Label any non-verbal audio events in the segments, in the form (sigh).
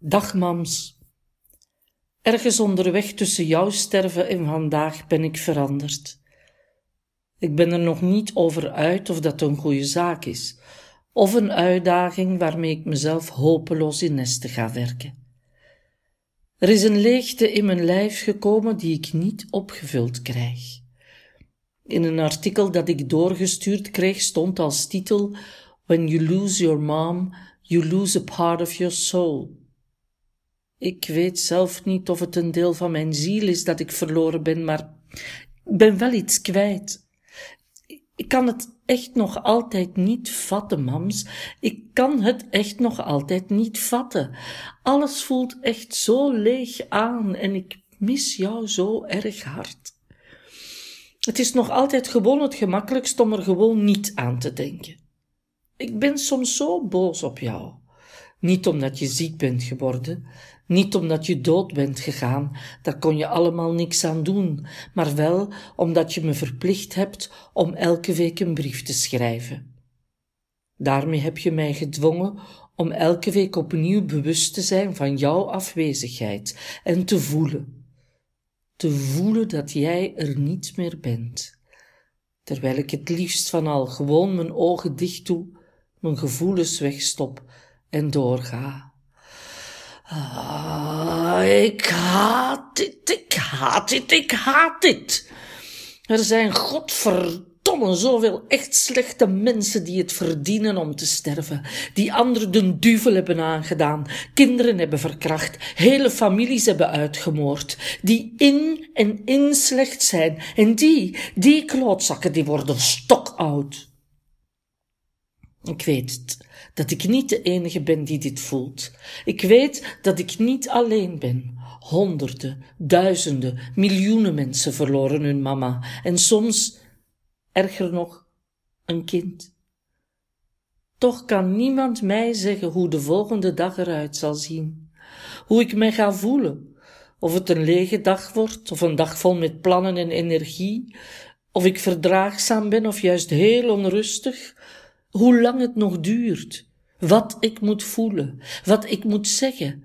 Dag mams. Ergens onderweg tussen jouw sterven en vandaag ben ik veranderd. Ik ben er nog niet over uit of dat een goede zaak is, of een uitdaging waarmee ik mezelf hopeloos in nesten ga werken. Er is een leegte in mijn lijf gekomen die ik niet opgevuld krijg. In een artikel dat ik doorgestuurd kreeg stond als titel When you lose your mom, you lose a part of your soul. Ik weet zelf niet of het een deel van mijn ziel is dat ik verloren ben, maar ik ben wel iets kwijt. Ik kan het echt nog altijd niet vatten, mams. Ik kan het echt nog altijd niet vatten. Alles voelt echt zo leeg aan en ik mis jou zo erg hard. Het is nog altijd gewoon het gemakkelijkst om er gewoon niet aan te denken. Ik ben soms zo boos op jou. Niet omdat je ziek bent geworden, niet omdat je dood bent gegaan, daar kon je allemaal niks aan doen, maar wel omdat je me verplicht hebt om elke week een brief te schrijven. Daarmee heb je mij gedwongen om elke week opnieuw bewust te zijn van jouw afwezigheid en te voelen. Te voelen dat jij er niet meer bent. Terwijl ik het liefst van al gewoon mijn ogen dicht doe, mijn gevoelens wegstop en doorga. Ah, ik haat dit, ik haat dit, ik haat dit. Er zijn godverdomme zoveel echt slechte mensen die het verdienen om te sterven, die anderen de duvel hebben aangedaan, kinderen hebben verkracht, hele families hebben uitgemoord, die in en in slecht zijn, en die, die klootzakken, die worden stokoud. Ik weet het dat ik niet de enige ben die dit voelt. Ik weet dat ik niet alleen ben. Honderden, duizenden, miljoenen mensen verloren hun mama en soms, erger nog, een kind. Toch kan niemand mij zeggen hoe de volgende dag eruit zal zien, hoe ik mij ga voelen, of het een lege dag wordt, of een dag vol met plannen en energie, of ik verdraagzaam ben of juist heel onrustig, hoe lang het nog duurt, wat ik moet voelen, wat ik moet zeggen.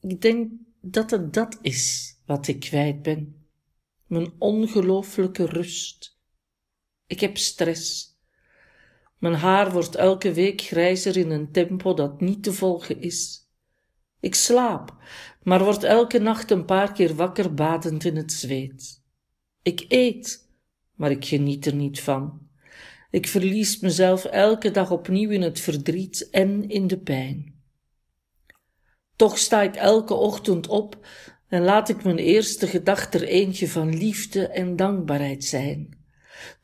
Ik denk dat het dat is wat ik kwijt ben. Mijn ongelooflijke rust. Ik heb stress. Mijn haar wordt elke week grijzer in een tempo dat niet te volgen is. Ik slaap, maar word elke nacht een paar keer wakker badend in het zweet. Ik eet, maar ik geniet er niet van. Ik verlies mezelf elke dag opnieuw in het verdriet en in de pijn. Toch sta ik elke ochtend op en laat ik mijn eerste gedachte er eentje van liefde en dankbaarheid zijn.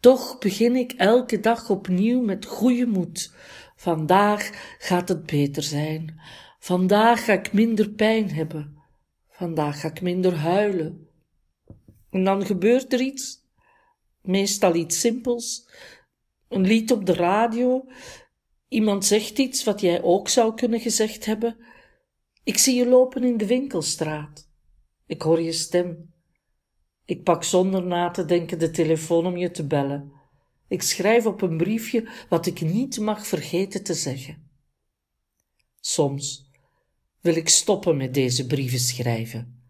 Toch begin ik elke dag opnieuw met goede moed. Vandaag gaat het beter zijn. Vandaag ga ik minder pijn hebben. Vandaag ga ik minder huilen. En dan gebeurt er iets, meestal iets simpels, een lied op de radio, iemand zegt iets wat jij ook zou kunnen gezegd hebben. Ik zie je lopen in de winkelstraat. Ik hoor je stem. Ik pak zonder na te denken de telefoon om je te bellen. Ik schrijf op een briefje wat ik niet mag vergeten te zeggen. Soms wil ik stoppen met deze brieven schrijven.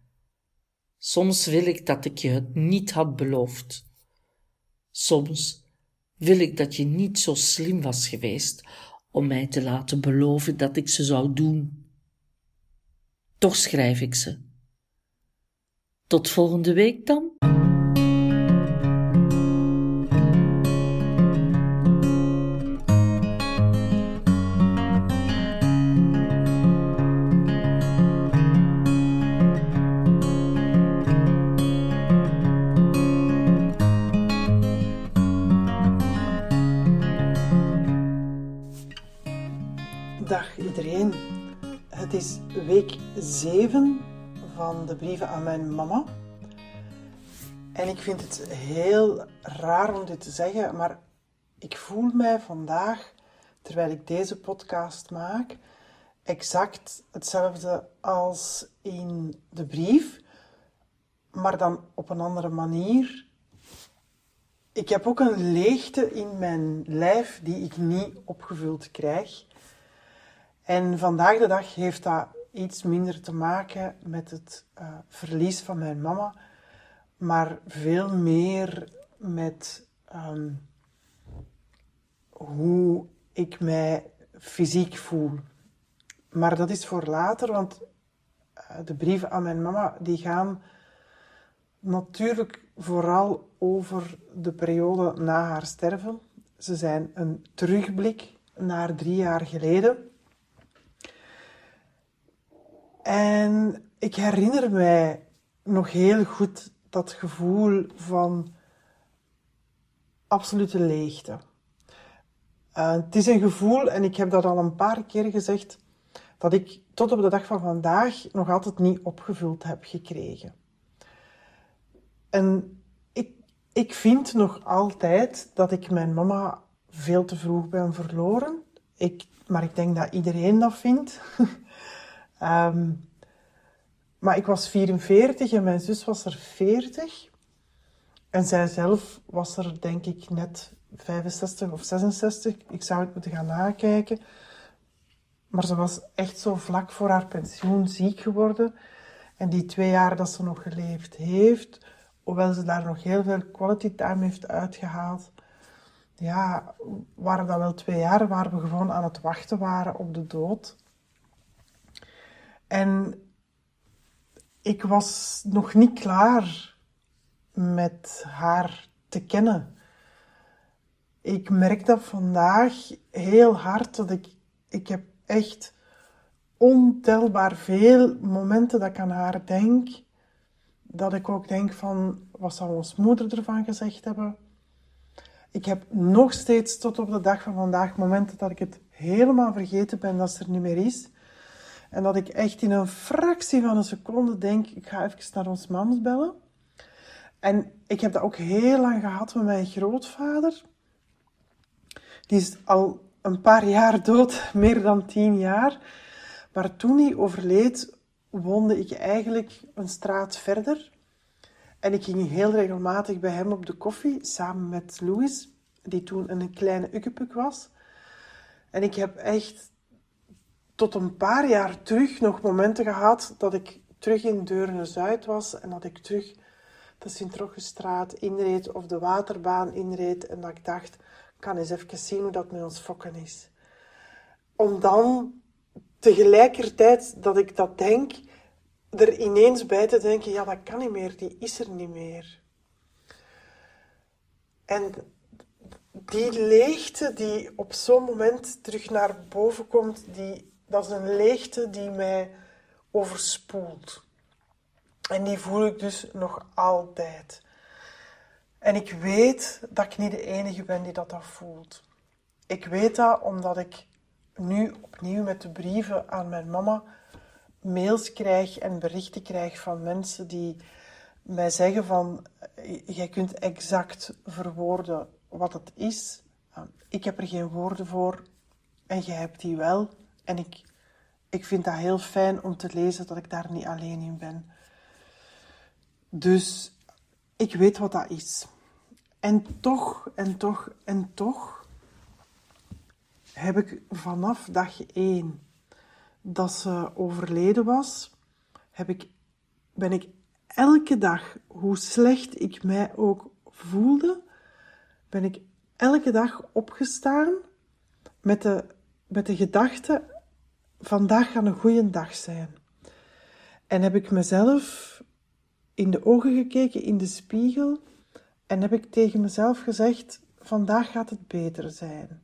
Soms wil ik dat ik je het niet had beloofd. Soms wil ik dat je niet zo slim was geweest om mij te laten beloven dat ik ze zou doen. Toch schrijf ik ze. Tot volgende week dan. De brieven aan mijn mama. En ik vind het heel raar om dit te zeggen, maar ik voel mij vandaag, terwijl ik deze podcast maak, exact hetzelfde als in de brief, maar dan op een andere manier. Ik heb ook een leegte in mijn lijf die ik niet opgevuld krijg. En vandaag de dag heeft dat iets minder te maken met het uh, verlies van mijn mama, maar veel meer met um, hoe ik mij fysiek voel. Maar dat is voor later, want uh, de brieven aan mijn mama die gaan natuurlijk vooral over de periode na haar sterven. Ze zijn een terugblik naar drie jaar geleden. En ik herinner mij nog heel goed dat gevoel van absolute leegte. Uh, het is een gevoel, en ik heb dat al een paar keer gezegd, dat ik tot op de dag van vandaag nog altijd niet opgevuld heb gekregen. En ik, ik vind nog altijd dat ik mijn mama veel te vroeg ben verloren. Ik, maar ik denk dat iedereen dat vindt. (laughs) um, maar ik was 44 en mijn zus was er 40. En zij zelf was er denk ik net 65 of 66. Ik zou het moeten gaan nakijken. Maar ze was echt zo vlak voor haar pensioen ziek geworden. En die twee jaar dat ze nog geleefd heeft, hoewel ze daar nog heel veel quality time heeft uitgehaald, ja, waren dat wel twee jaar waar we gewoon aan het wachten waren op de dood. En ik was nog niet klaar met haar te kennen. Ik merk dat vandaag heel hard dat ik, ik heb echt ontelbaar veel momenten dat ik aan haar denk. Dat ik ook denk van, wat zou ons moeder ervan gezegd hebben? Ik heb nog steeds tot op de dag van vandaag momenten dat ik het helemaal vergeten ben dat ze er niet meer is. En dat ik echt in een fractie van een seconde denk, ik ga even naar ons mams bellen. En ik heb dat ook heel lang gehad met mijn grootvader. Die is al een paar jaar dood, (laughs) meer dan tien jaar. Maar toen hij overleed, woonde ik eigenlijk een straat verder. En ik ging heel regelmatig bij hem op de koffie, samen met Louis, die toen een kleine ukkepuk was. En ik heb echt tot een paar jaar terug nog momenten gehad dat ik terug in Deurne-Zuid was en dat ik terug de Sint-Roggestraat inreed of de waterbaan inreed en dat ik dacht, kan eens even zien hoe dat met ons fokken is. Om dan tegelijkertijd dat ik dat denk, er ineens bij te denken, ja, dat kan niet meer, die is er niet meer. En die leegte die op zo'n moment terug naar boven komt, die, dat is een leegte die mij overspoelt. En die voel ik dus nog altijd. En ik weet dat ik niet de enige ben die dat, dat voelt. Ik weet dat omdat ik nu opnieuw met de brieven aan mijn mama mails krijg en berichten krijg van mensen die mij zeggen van jij kunt exact verwoorden wat het is. Ik heb er geen woorden voor en jij hebt die wel. En ik, ik vind dat heel fijn om te lezen dat ik daar niet alleen in ben. Dus ik weet wat dat is. En toch, en toch, en toch heb ik vanaf dag één dat ze overleden was, heb ik, ben ik elke dag, hoe slecht ik mij ook voelde, ben ik elke dag opgestaan met de, met de gedachte, vandaag gaat een goede dag zijn. En heb ik mezelf in de ogen gekeken in de spiegel en heb ik tegen mezelf gezegd, vandaag gaat het beter zijn.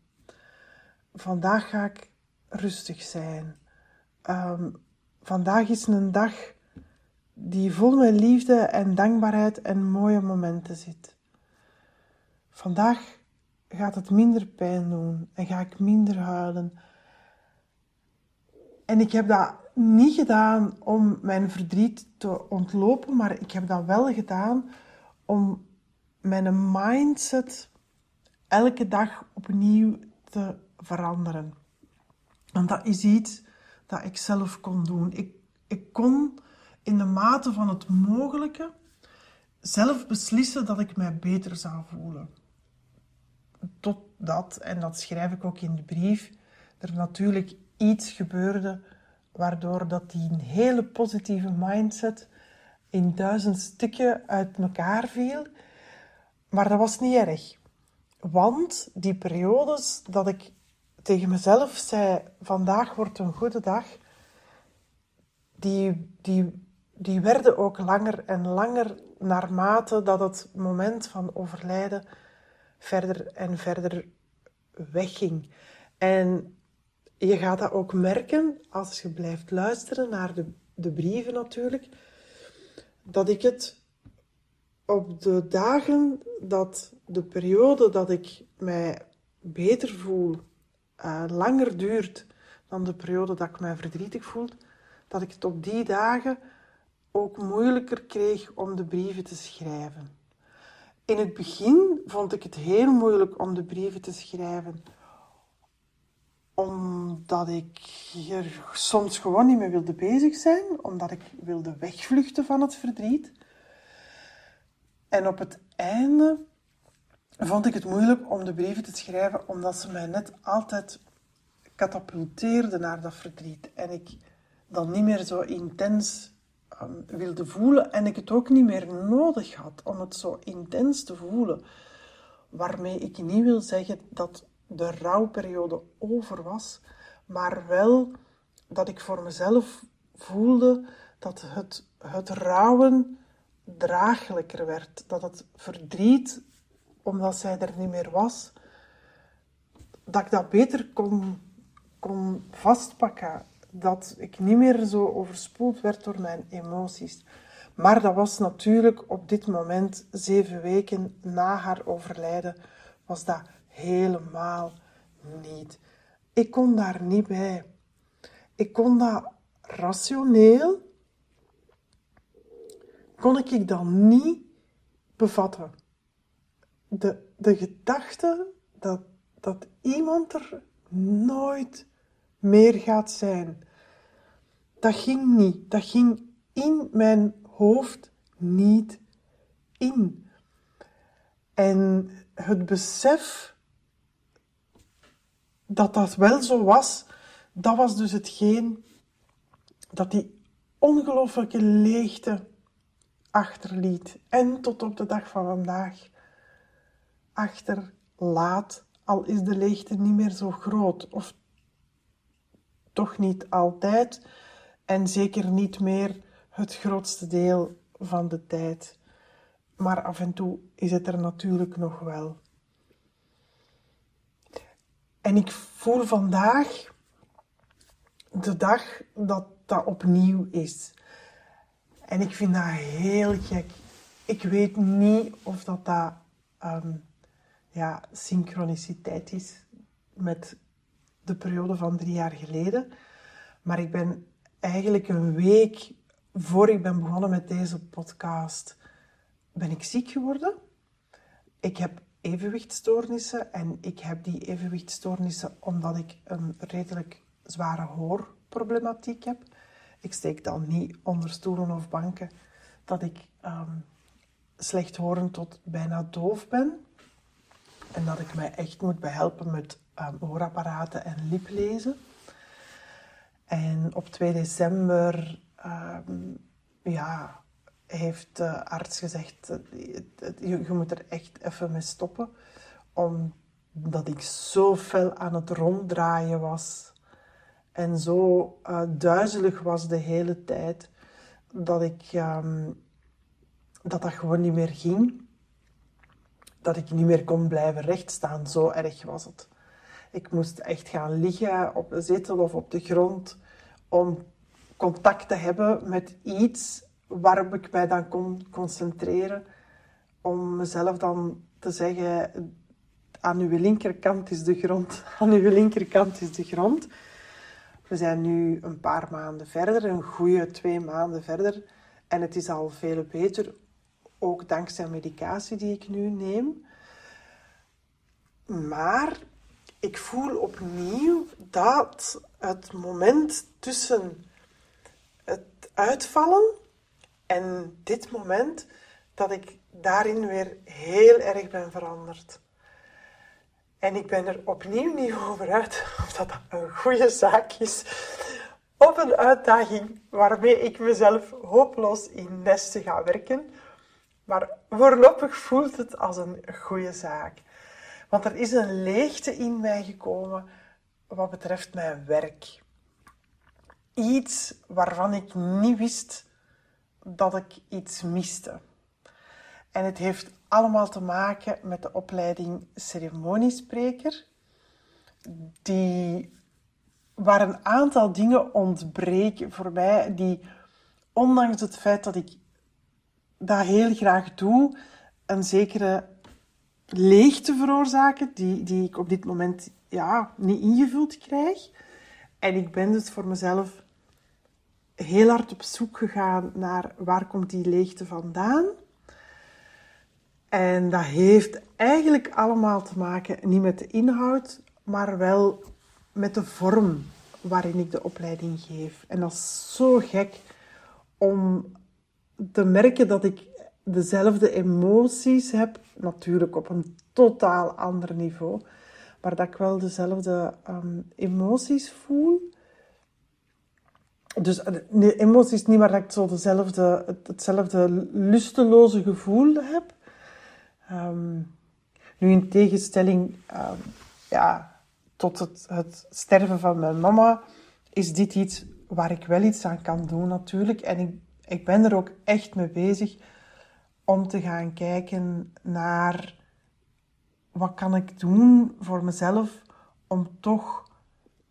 Vandaag ga ik rustig zijn. Ehm, vandaag is een dag die vol met liefde en dankbaarheid en mooie momenten zit. Vandaag gaat het minder pijn doen en ga ik minder huilen. En ik heb dat niet gedaan om mijn verdriet te ontlopen, maar ik heb dat wel gedaan om mijn mindset elke dag opnieuw te veranderen. Want dat is iets dat ik zelf kon doen. Ik, ik kon in de mate van het mogelijke zelf beslissen dat ik mij beter zou voelen. Totdat, en dat schrijf ik ook in de brief, er natuurlijk iets gebeurde waardoor dat die hele positieve mindset in duizend stukken uit elkaar viel. Maar dat was niet erg. Want die periodes dat ik tegen mezelf zei: vandaag wordt een goede dag, die, die, die werden ook langer en langer naarmate dat het moment van overlijden verder en verder wegging. En je gaat dat ook merken als je blijft luisteren naar de, de brieven natuurlijk, dat ik het op de dagen dat de periode dat ik mij beter voel uh, langer duurt dan de periode dat ik mij verdrietig voel, dat ik het op die dagen ook moeilijker kreeg om de brieven te schrijven. In het begin vond ik het heel moeilijk om de brieven te schrijven, omdat ik er soms gewoon niet meer wilde bezig zijn, omdat ik wilde wegvluchten van het verdriet. En op het einde vond ik het moeilijk om de brieven te schrijven, omdat ze mij net altijd katapulteerden naar dat verdriet. En ik dan niet meer zo intens um, wilde voelen en ik het ook niet meer nodig had om het zo intens te voelen. Waarmee ik niet wil zeggen dat de rouwperiode over was, maar wel dat ik voor mezelf voelde dat het, het rouwen draaglijker werd. Dat het verdriet, omdat zij er niet meer was, dat ik dat beter kon, kon vastpakken. Dat ik niet meer zo overspoeld werd door mijn emoties. Maar dat was natuurlijk op dit moment, zeven weken na haar overlijden, was dat helemaal niet. Ik kon daar niet bij. Ik kon dat rationeel kon ik dan niet bevatten. De, de gedachte dat, dat iemand er nooit meer gaat zijn, dat ging niet. Dat ging in mijn hoofd niet in. En het besef dat dat wel zo was, dat was dus hetgeen dat die ongelooflijke leegte achterliet en tot op de dag van vandaag achterlaat, al is de leegte niet meer zo groot, of toch niet altijd, en zeker niet meer het grootste deel van de tijd. Maar af en toe is het er natuurlijk nog wel. En ik voel vandaag de dag dat dat opnieuw is. En ik vind dat heel gek. Ik weet niet of dat, dat um, ja, synchroniciteit is met de periode van drie jaar geleden. Maar ik ben eigenlijk een week voor ik ben begonnen met deze podcast, ben ik ziek geworden. Ik heb evenwichtstoornissen en ik heb die evenwichtstoornissen omdat ik een redelijk zware hoorproblematiek heb. Ik steek dan niet onder stoelen of banken dat ik um, slecht horen tot bijna doof ben. En dat ik mij echt moet behelpen met um, hoorapparaten en liplezen. En op 2 december um, ja, heeft de arts gezegd, je, je moet er echt even mee stoppen. Omdat ik zo fel aan het ronddraaien was en zo uh, duizelig was de hele tijd dat ik um, dat dat gewoon niet meer ging. Dat ik niet meer kon blijven rechtstaan. Zo erg was het. Ik moest echt gaan liggen op een zetel of op de grond om contact te hebben met iets waarop ik mij dan kon concentreren. Om mezelf dan te zeggen, aan uw linkerkant is de grond, (laughs) aan uw linkerkant is de grond. We zijn nu een paar maanden verder, een goede twee maanden verder. En het is al veel beter, ook dankzij medicatie die ik nu neem. Maar ik voel opnieuw dat het moment tussen het uitvallen en dit moment, dat ik daarin weer heel erg ben veranderd. En ik ben er opnieuw niet over uit (laughs) of dat een goede zaak is op een uitdaging waarmee ik mezelf hopeloos in nesten ga werken. Maar voorlopig voelt het als een goede zaak. Want er is een leegte in mij gekomen wat betreft mijn werk. Iets waarvan ik niet wist dat ik iets miste. En het heeft allemaal te maken met de opleiding ceremoniespreker, die, waar een aantal dingen ontbreken voor mij, die ondanks het feit dat ik dat heel graag doe, een zekere leegte veroorzaken, die, die ik op dit moment ja, niet ingevuld krijg. En ik ben dus voor mezelf heel hard op zoek gegaan naar waar komt die leegte vandaan. En dat heeft eigenlijk allemaal te maken, niet met de inhoud, maar wel met de vorm waarin ik de opleiding geef. En dat is zo gek om te merken dat ik dezelfde emoties heb, natuurlijk op een totaal ander niveau, maar dat ik wel dezelfde ehm, emoties voel. Dus eh, nee, emoties niet, maar dat ik zo dezelfde, hetzelfde lusteloze gevoel heb. Um, nu in tegenstelling um, ja, tot het, het sterven van mijn mama, is dit iets waar ik wel iets aan kan doen natuurlijk. En ik, ik ben er ook echt mee bezig om te gaan kijken naar wat kan ik doen voor mezelf om toch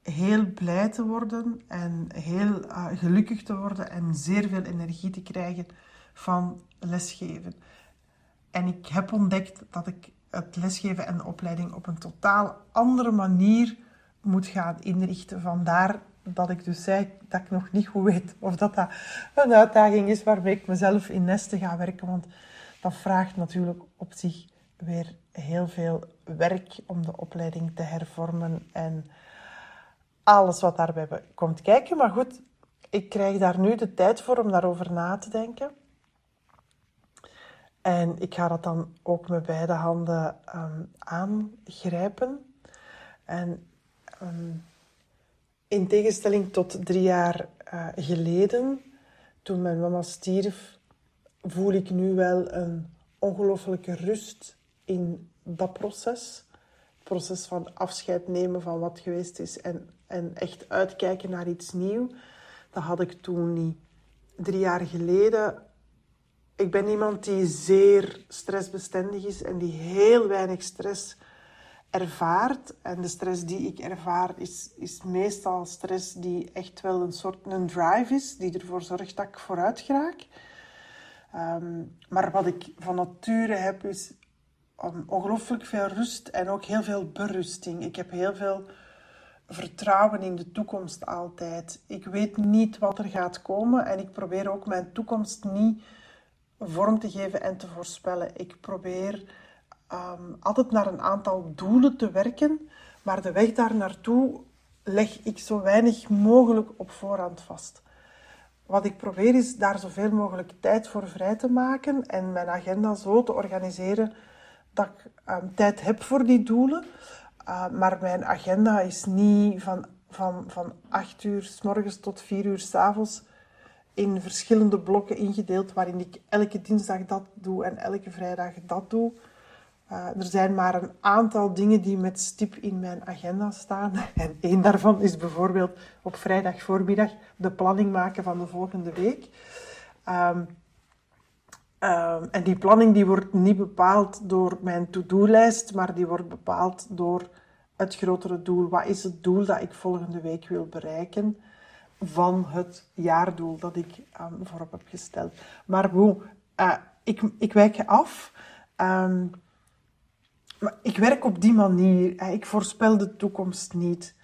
heel blij te worden en heel uh, gelukkig te worden en zeer veel energie te krijgen van lesgeven. En ik heb ontdekt dat ik het lesgeven en de opleiding op een totaal andere manier moet gaan inrichten. Vandaar dat ik dus zei dat ik nog niet goed weet of dat, dat een uitdaging is waarmee ik mezelf in nesten ga werken. Want dat vraagt natuurlijk op zich weer heel veel werk om de opleiding te hervormen en alles wat daarbij komt kijken. Maar goed, ik krijg daar nu de tijd voor om daarover na te denken. En ik ga dat dan ook met beide handen um, aangrijpen. En um, in tegenstelling tot drie jaar uh, geleden, toen mijn mama stierf, voel ik nu wel een ongelofelijke rust in dat proces. Het proces van afscheid nemen van wat geweest is en, en echt uitkijken naar iets nieuws. Dat had ik toen niet. Drie jaar geleden ik ben iemand die zeer stressbestendig is en die heel weinig stress ervaart. En de stress die ik ervaar is, is meestal stress die echt wel een soort een drive is, die ervoor zorgt dat ik vooruit raak. Ehm, maar wat ik van nature heb, is ongelooflijk veel rust en ook heel veel berusting. Ik heb heel veel vertrouwen in de toekomst altijd. Ik weet niet wat er gaat komen en ik probeer ook mijn toekomst niet vorm te geven en te voorspellen. Ik probeer um, altijd naar een aantal doelen te werken, maar de weg daar naartoe leg ik zo weinig mogelijk op voorhand vast. Wat ik probeer is daar zoveel mogelijk tijd voor vrij te maken en mijn agenda zo te organiseren dat ik um, tijd heb voor die doelen. Uh, maar mijn agenda is niet van, van, van 8 uur s morgens tot 4 uur s avonds in verschillende blokken ingedeeld, waarin ik elke dinsdag dat doe en elke vrijdag dat doe. Uh, er zijn maar een aantal dingen die met stip in mijn agenda staan. (laughs) En één daarvan is bijvoorbeeld op vrijdag voormiddag de planning maken van de volgende week. Um, um, en die planning die wordt niet bepaald door mijn to-do-lijst, maar die wordt bepaald door het grotere doel. Wat is het doel dat ik volgende week wil bereiken? van het jaardoel dat ik um, voorop heb gesteld. Maar hoe? Uh, ik, ik wijk af. Um, maar ik werk op die manier. Ik voorspel de toekomst niet.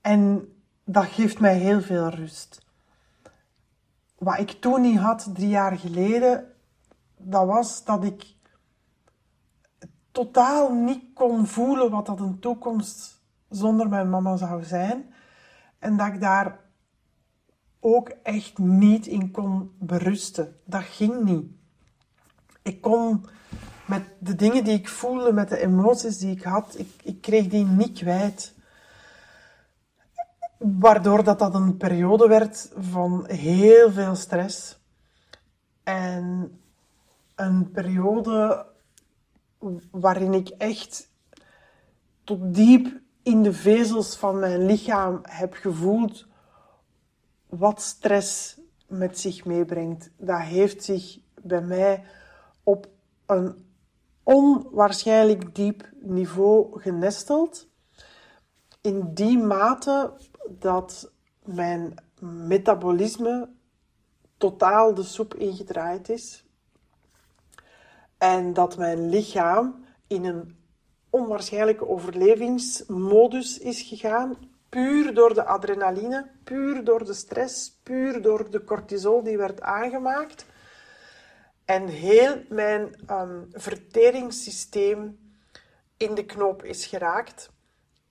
En dat geeft mij heel veel rust. Wat ik toen niet had, drie jaar geleden, dat was dat ik totaal niet kon voelen wat dat een toekomst zonder mijn mama zou zijn. En dat ik daar ook echt niet in kon berusten. Dat ging niet. Ik kon met de dingen die ik voelde, met de emoties die ik had, ik, ik kreeg die niet kwijt. Waardoor dat, dat een periode werd van heel veel stress. En een periode waarin ik echt tot diep in de vezels van mijn lichaam heb gevoeld wat stress met zich meebrengt. Dat heeft zich bij mij op een onwaarschijnlijk diep niveau genesteld. In die mate dat mijn metabolisme totaal de soep ingedraaid is. En dat mijn lichaam in een onwaarschijnlijke overlevingsmodus is gegaan. Puur door de adrenaline, puur door de stress, puur door de cortisol die werd aangemaakt. En heel mijn um, verteringssysteem in de knoop is geraakt,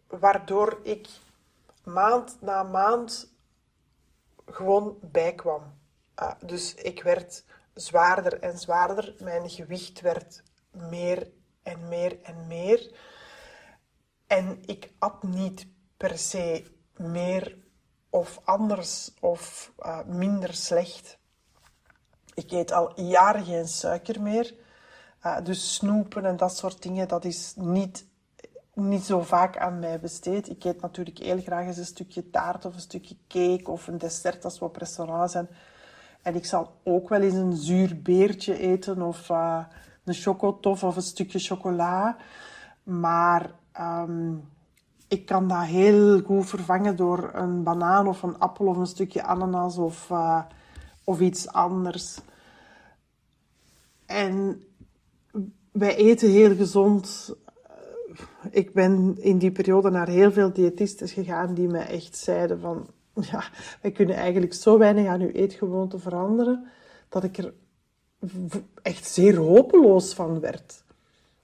waardoor ik maand na maand gewoon bijkwam. Uh, dus ik werd zwaarder en zwaarder, mijn gewicht werd meer en meer en meer. En ik at niet per se meer of anders of uh, minder slecht. Ik eet al jaren geen suiker meer. Uh, dus snoepen en dat soort dingen, dat is niet, niet zo vaak aan mij besteed. Ik eet natuurlijk heel graag eens een stukje taart of een stukje cake of een dessert als we op restaurant zijn. En ik zal ook wel eens een zuur beertje eten of uh, een chocotof of een stukje chocola. Maar um, ik kan dat heel goed vervangen door een banaan of een appel of een stukje ananas of, uh, of iets anders. En wij eten heel gezond. Ik ben in die periode naar heel veel diëtisten gegaan die mij echt zeiden van... (laughs) Ja, wij kunnen eigenlijk zo weinig aan uw eetgewoonte veranderen, dat ik er echt zeer hopeloos van werd.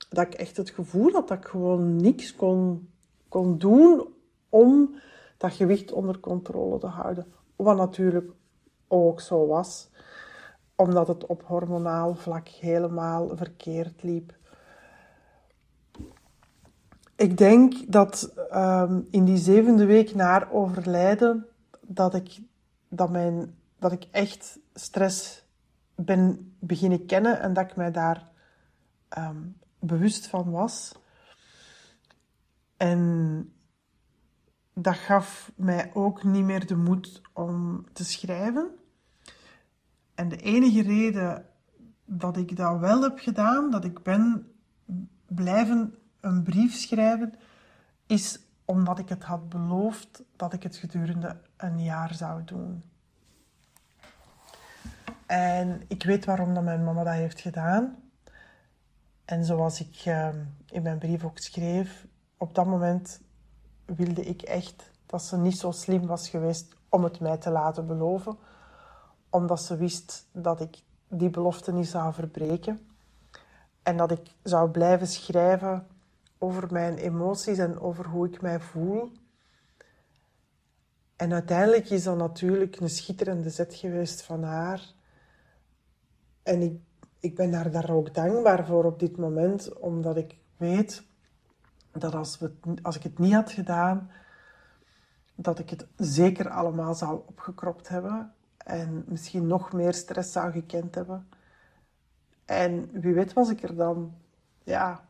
Dat ik echt het gevoel had dat ik gewoon niks kon, kon doen om dat gewicht onder controle te houden. Wat natuurlijk ook zo was, omdat het op hormonaal vlak helemaal verkeerd liep. Ik denk dat um, in die zevende week na overlijden, dat ik, dat mijn, dat ik echt stress ben beginnen kennen en dat ik mij daar um, bewust van was. En dat gaf mij ook niet meer de moed om te schrijven. En de enige reden dat ik dat wel heb gedaan, dat ik ben blijven een brief schrijven, is omdat ik het had beloofd dat ik het gedurende een jaar zou doen. En ik weet waarom dat mijn mama dat heeft gedaan. En zoals ik uh, in mijn brief ook schreef, op dat moment wilde ik echt dat ze niet zo slim was geweest om het mij te laten beloven. Omdat ze wist dat ik die belofte niet zou verbreken. En dat ik zou blijven schrijven over mijn emoties en over hoe ik mij voel. En uiteindelijk is dat natuurlijk een schitterende zet geweest van haar. En ik, ik ben haar daar ook dankbaar voor op dit moment, omdat ik weet dat als, we, als ik het niet had gedaan, dat ik het zeker allemaal zou opgekropt hebben en misschien nog meer stress zou gekend hebben. En wie weet was ik er dan ja,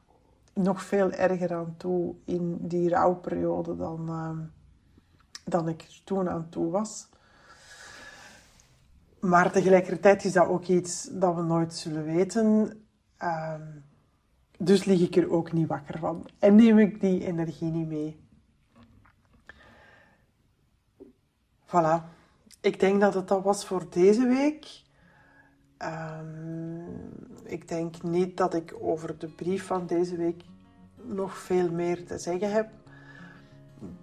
nog veel erger aan toe in die rouwperiode dan, uh, dan ik toen aan toe was. Maar tegelijkertijd is dat ook iets dat we nooit zullen weten. Uh, dus lig ik er ook niet wakker van. En neem ik die energie niet mee. Voilà. Ik denk dat het dat was voor deze week. Um, ik denk niet dat ik over de brief van deze week nog veel meer te zeggen heb.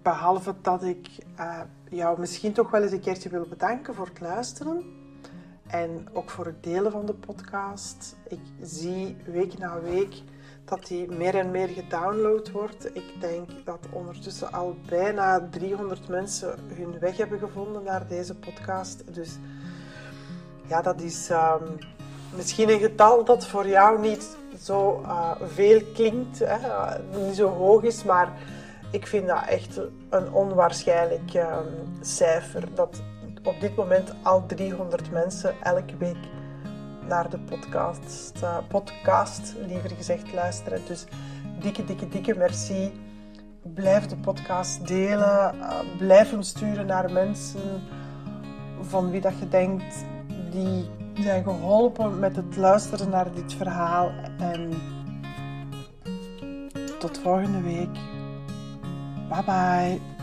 Behalve dat ik uh, jou misschien toch wel eens een keertje wil bedanken voor het luisteren. En ook voor het delen van de podcast. Ik zie week na week dat die meer en meer gedownload wordt. Ik denk dat ondertussen al bijna 300 mensen hun weg hebben gevonden naar deze podcast. Dus ja, dat is um, misschien een getal dat voor jou niet zo uh, veel klinkt, hè, niet zo hoog is, maar ik vind dat echt een onwaarschijnlijk ehm, cijfer. Dat op dit moment al 300 mensen elke week naar de podcast, uh, podcast liever gezegd, luisteren. Dus dikke, dikke, dikke merci. Blijf de podcast delen. Blijf hem sturen naar mensen van wie dat je denkt die zijn geholpen met het luisteren naar dit verhaal. En tot volgende week. Bye bye.